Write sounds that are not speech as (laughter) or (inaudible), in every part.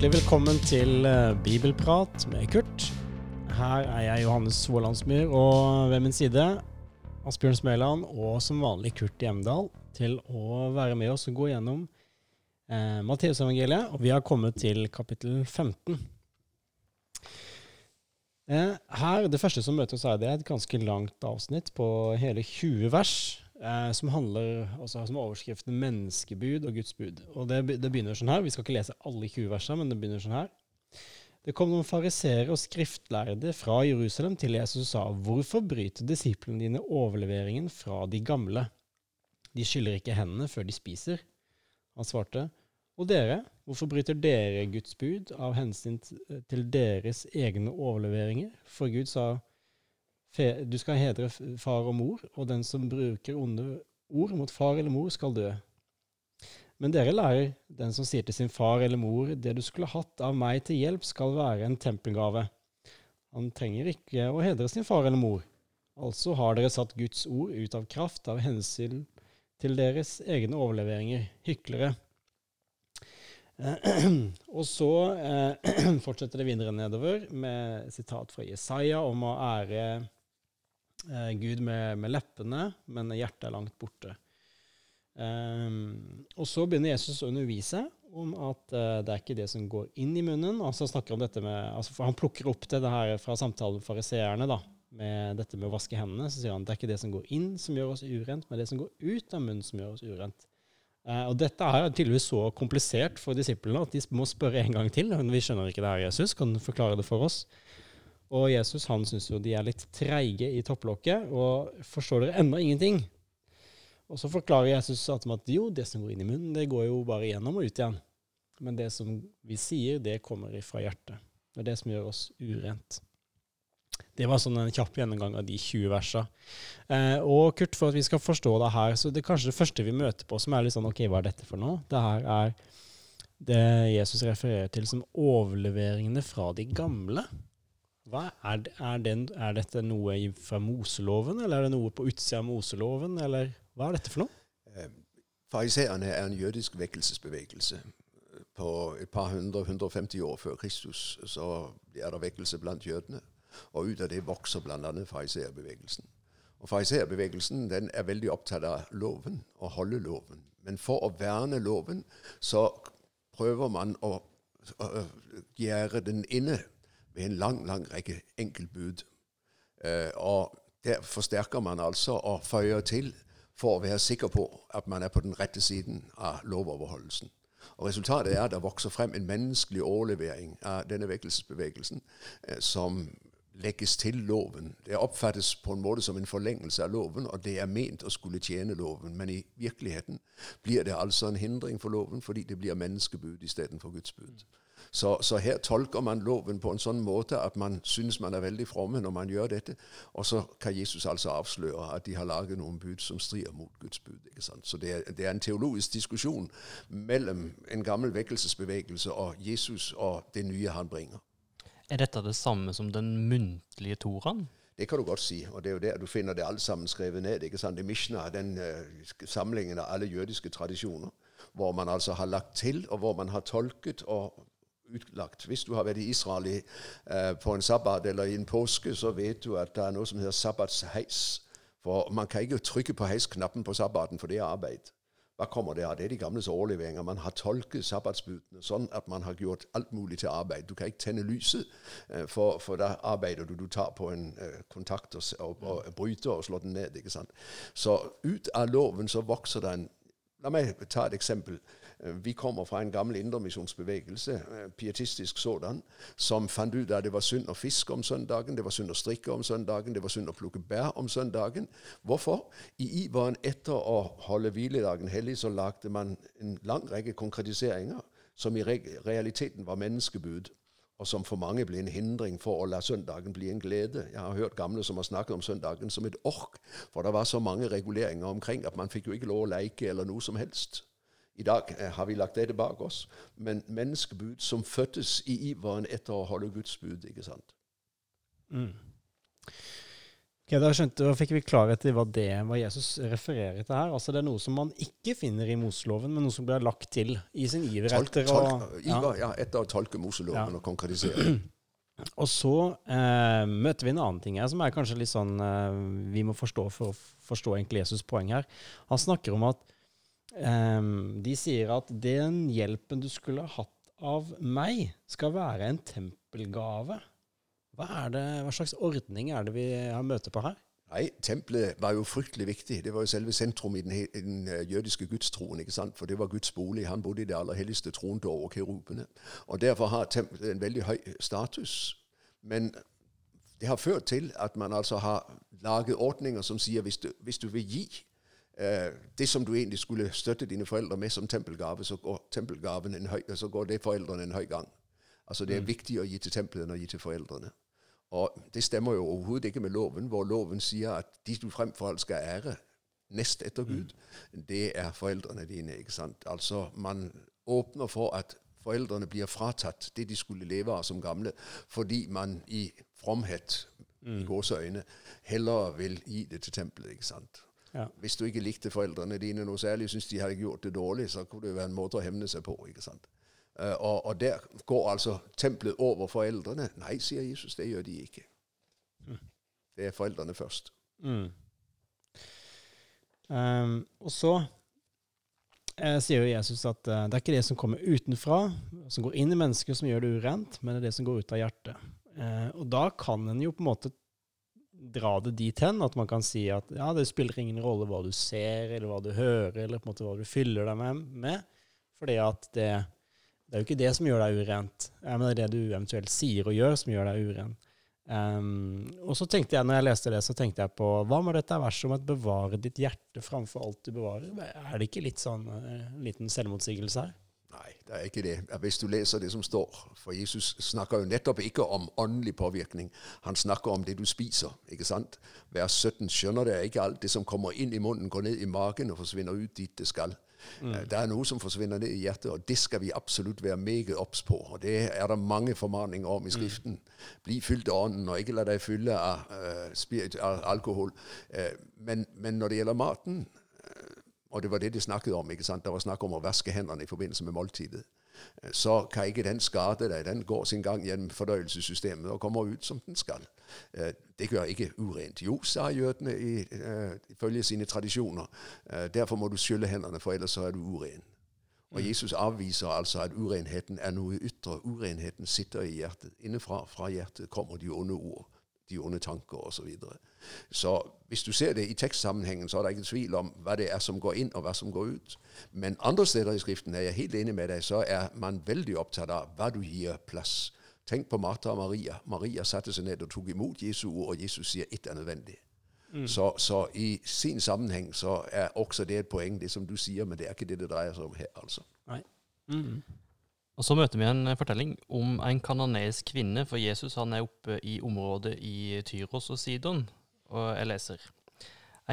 Hjertelig velkommen til eh, Bibelprat med Kurt. Her er jeg Johannes Svolandsmyr, og ved min side Asbjørn Smøland og som vanlig Kurt Hjemdal til å være med oss og gå gjennom eh, Matteusevangeliet. Og vi har kommet til kapittel 15. Eh, her, Det første som møter oss, er det et ganske langt avsnitt på hele 20 vers eh, som handler også som overskriften 'menneskebud og Guds bud'. Og det, det, begynner sånn her. Vi skal ikke lese alle 20 versene, men det begynner sånn her. Det kom noen fariseere og skriftlærde fra Jerusalem til Jesus og sa, 'Hvorfor bryter disiplene dine overleveringen fra de gamle?' De skyller ikke hendene før de spiser. Han svarte, 'Og dere, hvorfor bryter dere Guds bud av hensyn til deres egne overleveringer?' For Gud sa, du skal hedre far og mor, og den som bruker onde ord mot far eller mor, skal dø. Men dere lærer, den som sier til sin far eller mor, det du skulle hatt av meg til hjelp, skal være en tempelgave. Han trenger ikke å hedre sin far eller mor. Altså har dere satt Guds ord ut av kraft av hensyn til deres egne overleveringer, hyklere. (clears throat) og så eh, (clears throat) fortsetter det videre nedover med sitat fra Jesaja om å ære eh, Gud med, med, leppene, men hjertet er langt borte. Um, og så begynner Jesus å undervise om at uh, det er ikke det som går inn i munnen. altså snakker om dette med, altså Han plukker opp det, her fra samtalen med fariseerne, da, med dette med å vaske hendene. Så sier han det er ikke det som går inn som gjør oss urent, men det som går ut av munnen som gjør oss urent. Uh, og dette er tydeligvis så komplisert for disiplene at de må spørre en gang til. Vi skjønner ikke det her, Jesus. Kan du forklare det for oss? Og Jesus han syns jo de er litt treige i topplokket, og forstår dere ennå ingenting? Og så forklarer Jesus at jo, det som går inn i munnen, det går jo bare gjennom og ut igjen. Men det som vi sier, det kommer ifra hjertet. Det er det som gjør oss urent. Det var sånn en kjapp gjennomgang av de 20 versa. Eh, og Kurt, for at vi skal forstå det her, så det er kanskje det første vi møter på som er litt sånn OK, hva er dette for noe? Det her er det Jesus refererer til som overleveringene fra de gamle. Er, er, den, er, dette noe fra Moseloven, eller er det noe på utsida av Moseloven, eller hva er dette for noe? Eh, Fariseerne er en jødisk vekkelsesbevegelse. På et par hundre, 150 år før Kristus så er det vekkelse blant jødene. Og ut av det vokser bl.a. fariseerbevegelsen. Og Fariseerbevegelsen er veldig opptatt av loven, å holde loven. Men for å verne loven så prøver man å, å gjøre den inne ved en lang, lang rekke enkeltbud. Uh, og der forsterker man altså og føyer til for å være sikker på at man er på den rette siden av lovoverholdelsen. Og Resultatet er at det vokser frem en menneskelig overlevering av denne vekkelsesbevegelsen uh, som legges til loven. Det oppfattes på en måte som en forlengelse av loven, og det er ment å skulle tjene loven. Men i virkeligheten blir det altså en hindring for loven, fordi det blir menneskebud istedenfor Guds bud. Så, så, her tolker man loven på en sånn måte at man synes man er veldig fromme når man gjør dette. Og så kan Jesus altså avsløre at de har laget noen bud som strider mot Guds bud. Så det er, det er en teologisk diskusjon mellom en gammel vekkelsesbevegelse og Jesus og det nye han bringer. Er dette det samme som den muntlige toraen? Det kan du godt si, og det er jo der du finner det alt sammen skrevet ned. ikke sant? I Mishnah, den uh, samlingen av alle jødiske tradisjoner, hvor man altså har lagt til, og hvor man har tolket og utlagt. Hvis du har vært i Israel i, eh, på en sabbat eller i en påske, så vet du at det er noe som heter sabbatsheis. For man kan ikke trykke på heisknappen på sabbaten, for det er arbeid. Hva kommer det av? Det er de gamles overleveringer. Man har tolket sabbatsbudene sånn at man har gjort alt mulig til arbeid. Du kan ikke tenne lyset, uh, for, for, da arbeider du. Du tar på en uh, kontakt og, og, og, bryter og slår den ned. ikke sant? Så ut av loven så vokser det en La meg ta et eksempel. Øh, vi kommer fra en gammel indremisjonsbevegelse, øh, pietistisk sådan, som fant ut at det var synd å fiske om søndagen, det var synd å strikke om søndagen, det var synd å plukke bær om søndagen. Hvorfor? I iveren etter å holde hviledagen hellig så lagde man en lang rekke konkretiseringer som i realiteten var menneskebud og som for mange ble en hindring for å la søndagen bli en glede. Jeg har hørt gamle som har snakket om søndagen som et ork, for det var så mange reguleringer omkring at man fikk jo ikke lov å leke eller noe som helst. I dag eh, har vi lagt dette bak oss, men menneskebud som fødtes i iveren etter å holde Guds bud. ikke sant? Mm. Ok, Da skjønte, da fikk vi klarhet i hva, det, hva Jesus refererer til her. Altså Det er noe som man ikke finner i Moseloven, men noe som blir lagt til i sin iver Tolk, etter å tolk, Ivar, ja, etter å tolke Moseloven Ja. og konkretisere. (clears throat) Og så eh, møter vi en annen ting her, som er kanskje litt sånn eh, vi må forstå for å forstå egentlig Jesus' poeng her. Han snakker om at eh, de sier at den hjelpen du skulle hatt av meg, skal være en tempelgave. Hva, det, hva slags ordning er det vi har møte på her? Nei, tempelet var jo fryktelig viktig. Det var jo selve sentrum i den, i den eh, jødiske gudstroen. ikke sant? For det var Guds bolig. Han bodde i det aller helligste tronte over kerubene. Og Derfor har tempelet en veldig høy status. Men det har ført til at man altså har laget ordninger som sier hvis du, hvis du vil gi det som du egentlig skulle støtte dine foreldre med som tempelgave, så går, tempelgaven en høy, så går det foreldrene en høy gang. Altså Det er viktigere å gi til tempelet enn å gi til foreldrene. Og det stemmer jo overhodet ikke med loven, hvor loven sier at de du fremfor alt skal ære nest etter Gud, det er foreldrene dine. ikke sant? Altså Man åpner for at foreldrene blir fratatt det de skulle leve av som gamle, fordi man i fromhet i gåseøyne heller vil gi det til tempelet. ikke sant? Ja. Hvis du ikke likte foreldrene dine noe særlig, syntes de hadde gjort det dårlig, så kunne det være en måte å hevne seg på. ikke sant? Eh, og, og der går altså tempelet over foreldrene. Nei, sier Jesus, det gjør de ikke. Det er foreldrene først. Mm. Um, og så eh, sier jo Jesus at eh, det er ikke det som kommer utenfra, som går inn i mennesket, som gjør det urent, men det er det som går ut av hjertet. Eh, og da kan en jo på en måte dra det dit hen at man kan si at ja, det spiller ingen rolle hva du ser, eller hva du hører, eller på en måte hva du fyller deg med, med fordi at det, det er jo ikke det som gjør deg urent. Men det er det du eventuelt sier og gjør som gjør deg uren. Um, og så tenkte jeg, når jeg leste det, så tenkte jeg på hva med dette verset om at bevare ditt hjerte framfor alt du bevarer? Er det ikke litt sånn eh, en liten selvmotsigelse her? Det er ikke det. Hvis du leser det som står For Jesus snakker jo nettopp ikke om åndelig påvirkning. Han snakker om det du spiser. ikke sant? Vers 17 skjønner det ikke alt. Det som kommer inn i munnen, går ned i magen og forsvinner ut dit det skal. Mm. Det er noe som forsvinner ned i hjertet, og det skal vi absolutt være meget obs på. Og Det er det mange formaninger om i Skriften. Bli fylt av Ånden, og ikke la deg fylle av, uh, spirit, av alkohol. Uh, men, men når det gjelder maten, og det var det de snakket om. ikke sant? Det var snakk om å vaske hendene i forbindelse med måltidet. Så kan ikke den skade deg. Den går sin gang gjennom fordøyelsessystemet og kommer ut som den skal. Eh, Det gjør ikke urent. Jo, sa jødene i, eh, ifølge sine tradisjoner. Eh, Derfor må du skylle hendene, for ellers så er du uren. Og Jesus avviser altså at urenheten er noe ytre. Urenheten sitter i hjertet. Innenfra fra hjertet kommer de onde ord, de onde tanker osv. Så, videre. så hvis du ser det i tekstsammenhengen, så er det ikke tvil om hva det er som går inn, og hva som går ut. Men andre steder i Skriften er jeg helt enig med deg, så er man veldig opptatt av hva du gir plass. Tenk på Martha og Maria. Maria satte seg ned og tok imot Jesu ord, og Jesus sier ett er nødvendig. Så, så i sin sammenheng så er også det et poeng, det som du sier, men det er ikke det det dreier seg om her, altså. Nei. Mm. Og så møter vi en eh, fortelling om en kanoneisk kvinne, for Jesus han er oppe i området i Tyros og Sidon. Og jeg leser.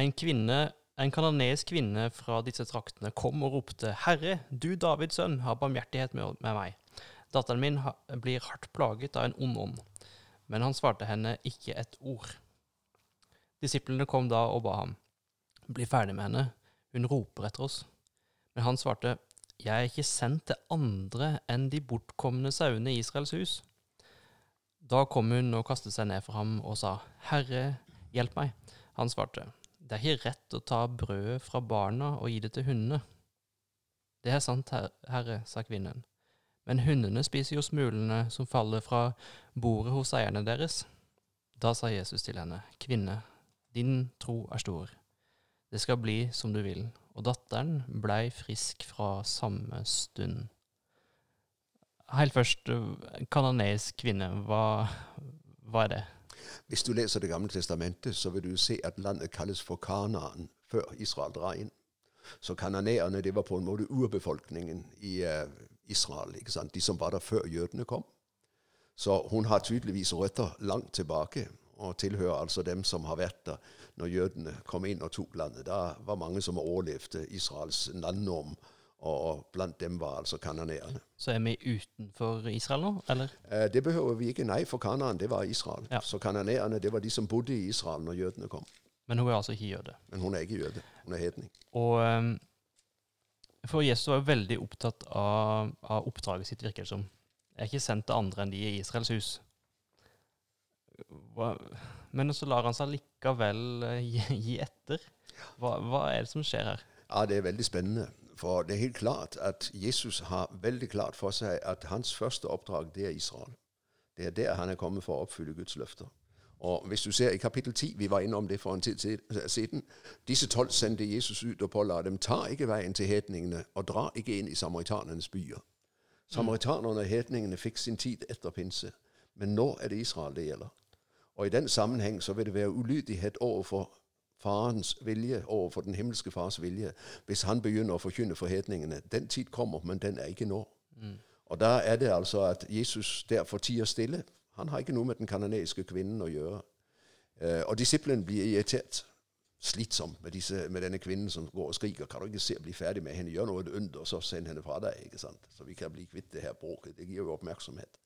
En kvinne, en kanoneisk kvinne fra disse traktene kom og ropte, Herre, du Davids sønn, ha barmhjertighet med, med meg. Datteren min ha, blir hardt plaget av en ond ånd. Men han svarte henne ikke et ord. Disiplene kom da og ba ham, bli ferdig med henne, hun roper etter oss. Men han svarte, jeg er ikke sendt til andre enn de bortkomne sauene i Israels hus. Da kom hun og kastet seg ned for ham og sa, Herre, hjelp meg. Han svarte, det er ikke rett å ta brødet fra barna og gi det til hundene. Det er sant, herre, sa kvinnen, men hundene spiser jo smulene som faller fra bordet hos eierne deres. Da sa Jesus til henne, kvinne, din tro er stor. Det skal bli som du vil. Og datteren blei frisk fra samme stund. Helt først, eh, kanoneisk kvinne, hva, hva er det? Hvis du leser Det gamle testamentet, så vil du se at landet kalles for Kanaan før Israel drar inn. Så kananeerne det var på en måte urbefolkningen i eh, Israel, ikke sant? de som var der før jødene kom. Så hun har tydeligvis røtter langt tilbake, og tilhører altså dem som har vært der når jødene kom inn og tok landet. Da var mange som overlevde Israels landnorm Og, blant dem var altså kananeerne. Så er vi utenfor Israel nå, eller? Eh, det behøver vi ikke. Nei, for Kanaan, det var Israel. Ja. Så kananeerne, det var de som bodde i Israel når jødene kom. Men hun er altså ikke jøde. Men hun er ikke jøde. Hun er hedning. Og Um For Jesus var jo veldig opptatt av, av oppdraget sitt, virker det som. Jeg er ikke sendt til andre enn de i Israels hus. Hva, men så lar han seg likevel eh, gi, gi etter. Hva, hva er det som skjer her? Ja, det er veldig spennende. For det er helt klart at Jesus har veldig klart for seg at hans første oppdrag, det er Israel. Det er der han er kommet for å oppfylle Guds løfter. Og hvis du ser i kapittel 10, vi var innom det for en tid siden, disse tolv sendte Jesus ut og påla dem, ta ikke veien til hetningene og dra ikke inn i samaritanernes byer. Samaritanerne og hetningene fikk sin tid etter pinse, men nå er det Israel det gjelder. Og i den sammenheng så vil det være ulydighet overfor farens vilje, overfor den himmelske fars vilje, hvis han begynner å forkynne forhetningene. Den tid kommer, men den er ikke nå. Og da er det altså at Jesus derfor tier stille. Han har ikke noe med den kanadiske kvinnen å gjøre. Eh, og disiplene blir irritert. Slitsom med, disse, med denne kvinnen som går og skriker. Kan du ikke se bli ferdig med henne? Gjør noe under, så send henne fra deg. ikke sant? Så vi kan bli kvitt det her bråket. Det gir jo oppmerksomhet.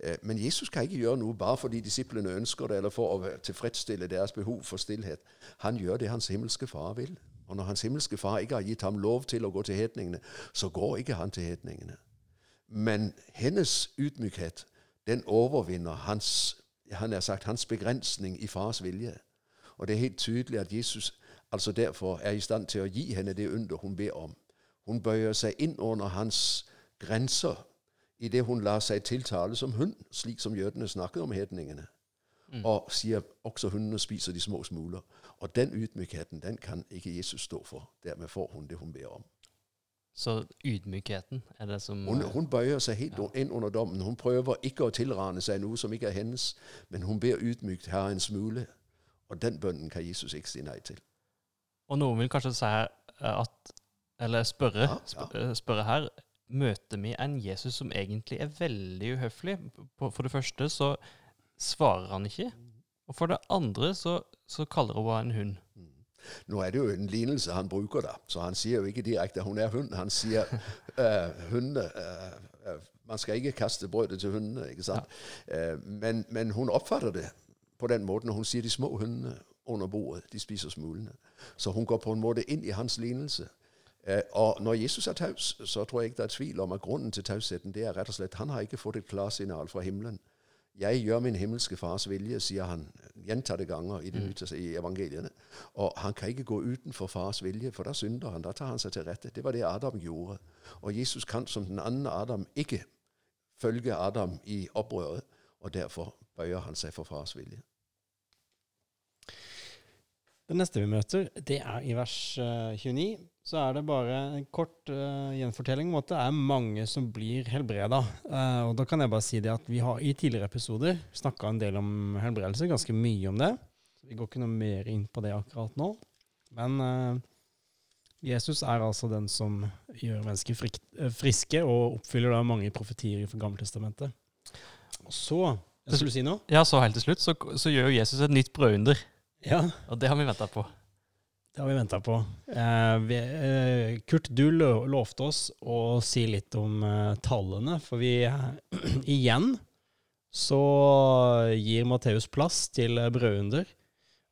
Eh, Men Jesus kan ikke gjøre noe bare fordi disiplene ønsker det, eller for å tilfredsstille deres behov for stillhet. Han gjør det hans himmelske far vil. Og når hans himmelske far ikke har gitt ham lov til å gå til hetningene, så går ikke han til hetningene. Men hennes ydmykhet, den overvinner hans, han har sagt, hans begrensning i fars vilje. Og det er helt tydelig at Jesus altså derfor er i stand til å gi henne det under hun ber om. Hun bøyer seg inn under hans grenser idet hun lar seg tiltale som hund, slik som jødene snakket om hedningene. Og sier også hundene spiser de små smuler. Og den ydmykheten den kan ikke Jesus stå for. Dermed får hun det hun ber om. Så ydmykheten er det som Hun, hun bøyer seg helt inn under dommen. Hun prøver ikke å tilrane seg noe som ikke er hennes, men hun ber ydmykt her en smule. Og den bønnen kan Jesus ikke si nei til. Og noen vil kanskje si eh, at Eller spørre, Ja, ja. eh, spørre her Møter vi en Jesus som egentlig er veldig uhøflig? For det første så svarer han ikke. Og for det andre så, så kaller hun henne en hund. Nå er det jo en lignelse han bruker, da, så han sier jo ikke direkte at hun er hund. Han sier (laughs) uh, hundene uh, eh, Man skal ikke kaste brødet til hundene, ikke sant? Eh, men, men hun oppfatter det på den måten, og hun sier de små hundene under bordet, de spiser smulene. Så hun går på en måte inn i hans lignelse. Eh, og når Jesus er taus, så tror jeg ikke det er tvil om at grunnen til tausheten det er rett og slett han har ikke fått et klarsignal fra himmelen. Jeg gjør min himmelske fars vilje, sier han gjentatte ganger i, det nye i evangeliene. Og han kan ikke gå utenfor fars vilje, for da synder han. Da tar han seg til rette. Det var det Adam gjorde. Og Jesus kan som den andre Adam ikke følge Adam i opprøret, og derfor bøyer han seg for fars vilje. Det neste vi møter, det er i vers eh, 29. Så er det bare en kort uh, gjenfortelling om at det er mange som blir helbreda. Uh, og da kan jeg bare si det at vi har i tidligere episoder snakka en del om helbredelse, ganske mye om det. Så vi går ikke noe mer inn på det akkurat nå. Men uh, Jesus er altså den som gjør mennesker frikt, eh, friske, og oppfyller da mange profetier fra Gammeltestamentet. Og så skulle du si noe? Ja, så helt til slutt så, så gjør jo Jesus et nytt brødunder. Ja. Og det har vi venta på. Det har vi venta på. Eh, vi, eh, Kurt, du lo- lovte oss å si litt om eh, tallene, for vi (clears throat) igjen så gir Matteus plass til eh, brødunder.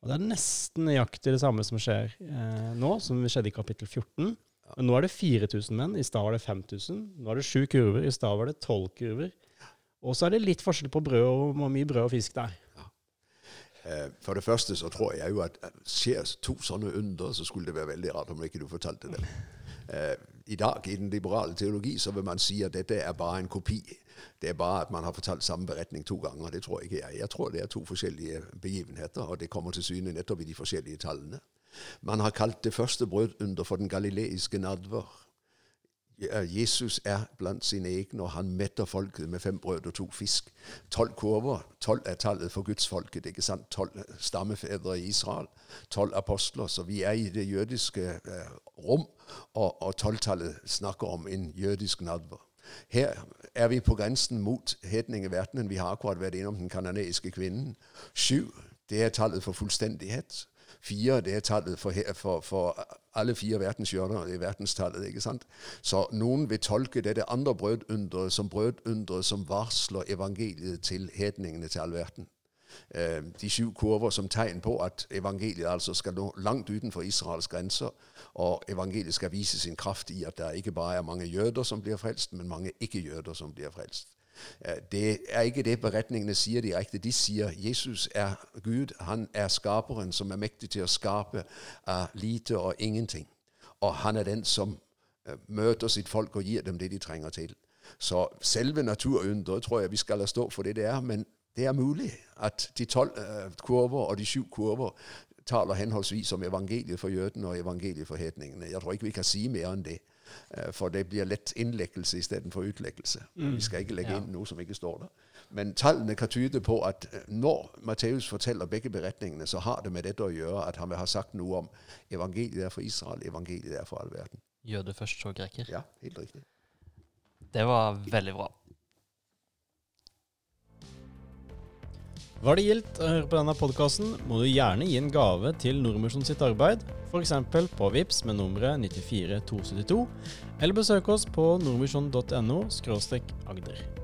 Og det er nesten nøyaktig det samme som skjer eh, nå, som skjedde i kapittel 14. Men nå er det 4000 menn, i stad var det 5000. Nå er det sju kurver, i stad var det tolv kurver. Og så er det litt forskjell på brød og hvor mye brød og fisk det er. Eh, For det første så tror jeg jo at eh, skjer to sånne under, så skulle det være veldig rart om ikke du fortalte det. Eh, I dag i den liberale teologi så vil man si at dette er bare en kopi. Det er bare at man har fortalt samme beretning to ganger. Det tror ikke jeg. Jeg tror det er to forskjellige begivenheter, og det kommer til syne nettopp i de forskjellige tallene. Man har kalt det første brødunder for den galileiske nadver. Jesus er blant sine egne, og han metter folket med fem brød og to fisk. Tolv kurver. Tolv er tallet for gudsfolket. ikke sant? Tolv stammefedre i Israel. Tolv apostler. Så vi er i det jødiske eh, rom, og, og tolvtallet snakker om en jødisk nadver. Her er vi på grensen mot hedningeverdenen. Vi har akkurat vært innom den kanadiske kvinnen. Sju, det er tallet for fullstendighet. Fire det er tallet for, for, for alle fire verdenshjørner i verdenstallet. ikke sant? Så noen vil tolke dette andre brødunderet som brødunderet som varsler evangeliet til hedningene til all verden. Eh, de syv kurver som tegn på at evangeliet altså skal nå langt utenfor Israels grenser, og evangeliet skal vise sin kraft i at det ikke bare er mange jøder som blir frelst, men mange ikke-jøder som blir frelst. Eh, det er ikke det beretningene sier direkte. De sier Jesus er Gud. Han er skaperen som er mektig til å skape av lite og ingenting. Og han er den som eh, møter sitt folk og gir dem det de trenger til. Så selve naturunderet tror jeg vi skal la stå for det det er. Men det er mulig at de tolv uh, kurver og de syv kurver taler henholdsvis om evangeliet for jødene og evangeliet for hedningene. Jeg tror ikke vi kan si mer enn det. Uh, for det blir lett innleggelse istedenfor utleggelse. Mm. Vi skal ikke legge ja. inn noe som ikke står der. Men tallene kan tyde på at uh, når Matteus forteller begge beretningene, så har det med dette å gjøre at han vil ha sagt noe om evangeliet er for Israel, evangeliet er for all verden. Jøde først, så greker. Ja, helt riktig. Det var veldig bra. Var det gildt å høre på denne podkasten, må du gjerne gi en gave til Nordmisjon sitt arbeid, f.eks. på VIPS med nummeret 94272, eller besøk oss på nordmisjon.no agder.